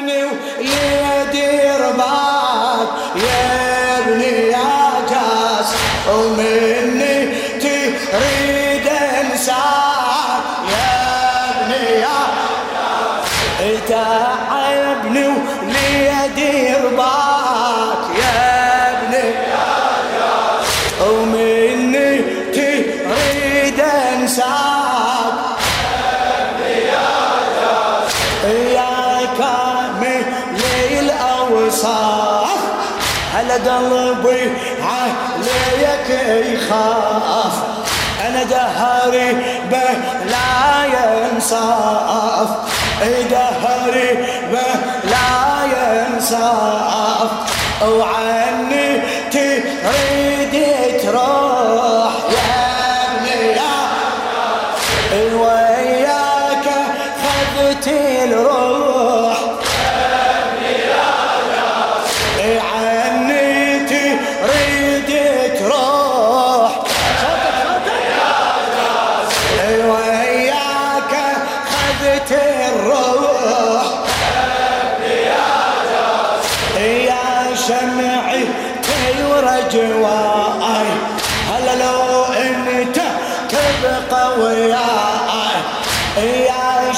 ابني وليدي رباك يا على قلبي عليك يخاف. أنا دهري به لا ينصاف دهري به لا ينصاف وعني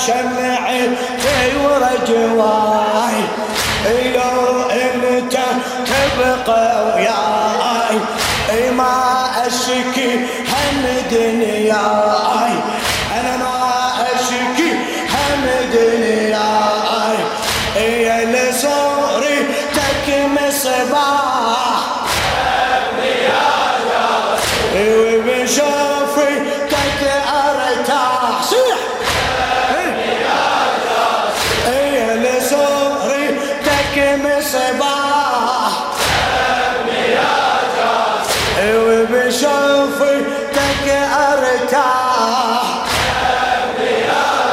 يا شمعي تيور جواي لو انت تبقى وياي. ما اشكي هم دنياي. أنا ما اشكي هم دنياي. مصباح وبشوفتك ارتاح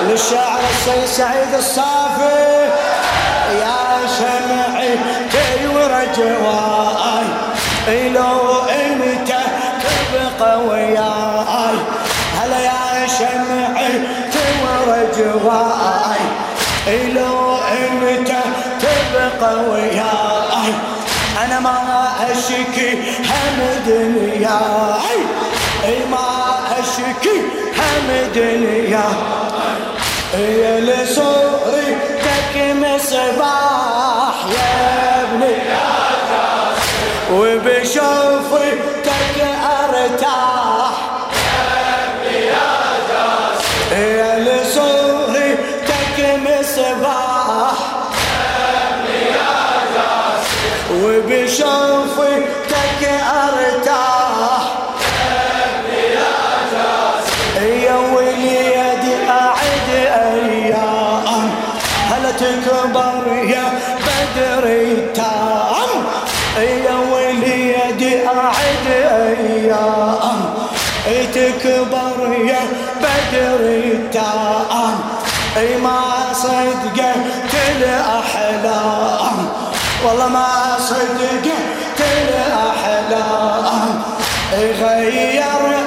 للشاعر السيد سعيد الصافي يا شمعي تيور جواي لو انت تبقى وياي هلا يا شمعي تور جواي هم دنياي ما أشكي هم دنياي يا لصوري تك مصباح يا ابني. وبشوفتك أرتاح. يا لصورتك مصباح وبشوفتك تكبر يا بدر التام يا وليدي أعد أيام تكبر يا بدر التام أي ما صدقت الاحلام والله ما صدقت الاحلام غير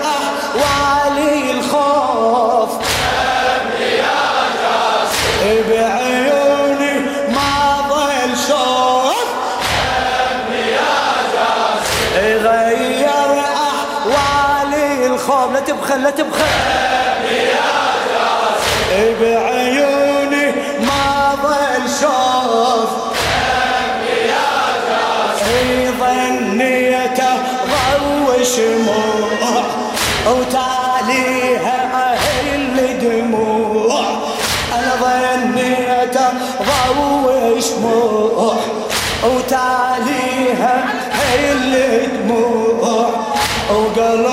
تبخل لا تبخل. بعيوني ما ظل شوف. ظنيته ضو شموع وتاليها أهل دموع. أنا ظنيته ضو شموع وتاليها أهل دموع. وقلبي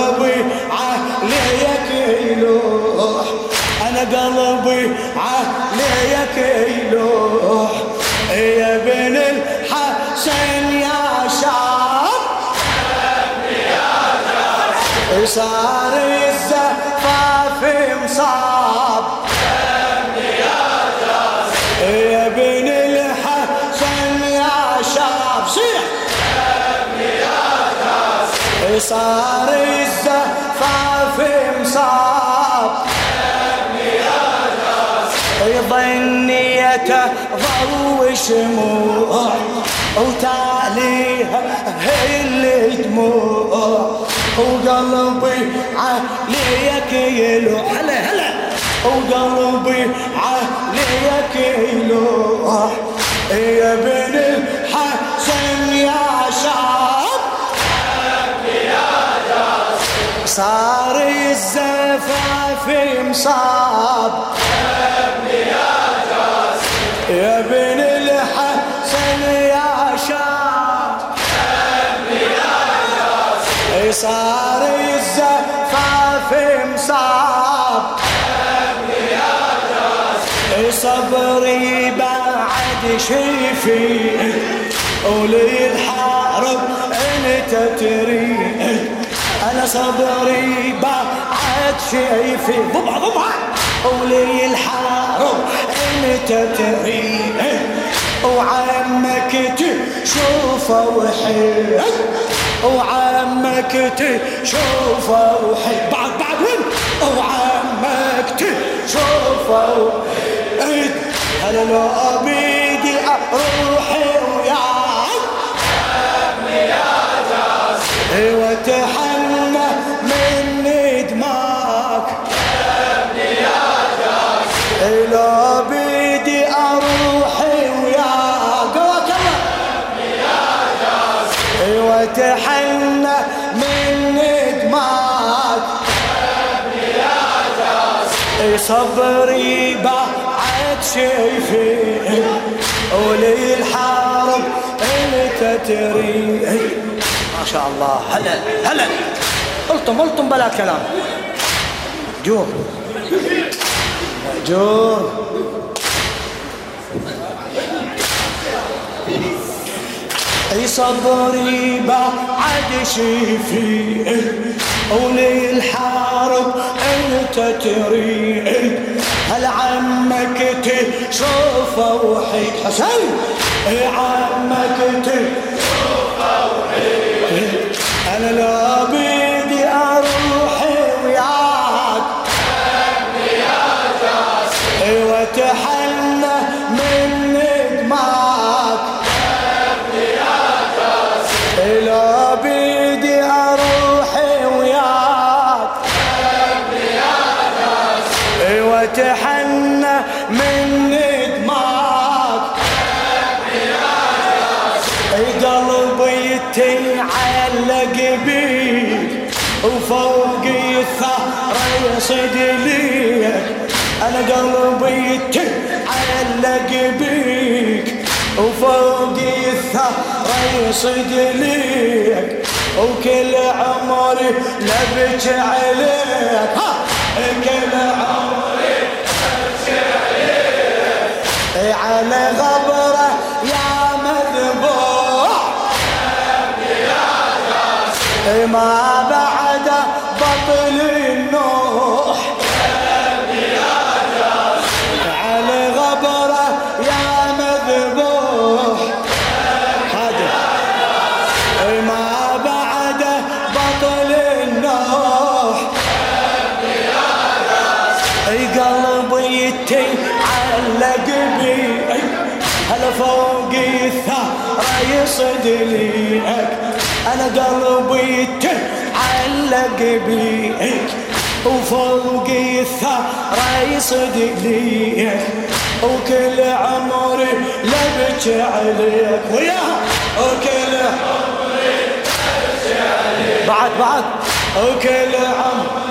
عليك يلوح يا بن الحسن يا شاب صار الزفاف مصاب يا بن الحسن يا شاب صيح صار الزفاف مصاب بيته ضو شموع وتاليها هي الدموع وقلبي عليك يلوح هلا هلا. وقلبي عليك يلوح يا بن الحسن يا شاب صار الزفاف مصاب. يا بن الحسن يا شاب صار الزفاف مصاب. صبري بعد شيفي. وللحارب انت تريد أنا صبري بعد شيفي. ضبع ضبع ولي الحارب انت وعمك تشوفه وحيد وعمك تشوفه وحيد بعد بعد وين؟ وعمك تشوفه وحيد هلا لو بيدي أروح صبري بعد شيفي ولي الحرب أنت تري ما شاء الله. هلا هلا الطم الطم بلا كلام. جور جور صبري بعد شيفي ولي الحارب أنت تريد. هل عمك تشوفه وحيد؟ حسن اي عمك تشوفه وحيد؟ أنا لا بيدي يتعلق بيك وفوق الثرى يصد ليك أنا قلبي يتعلق بيك وفوق الثرى يصد ليك وكل عمري لبج عليك كل عمري على غبره ما بعد بطل النوح. على غبره يا مذبوح. هذا ما بعد بطل النوح. قلبي يتعلق بي هلا فوق الثرى يصد أنا قلبي يتعلق بيك وفوق الثرى يصد ليك وكل عمري لبج عليك. وياها وكل عمري بعد بعد. وكل عمري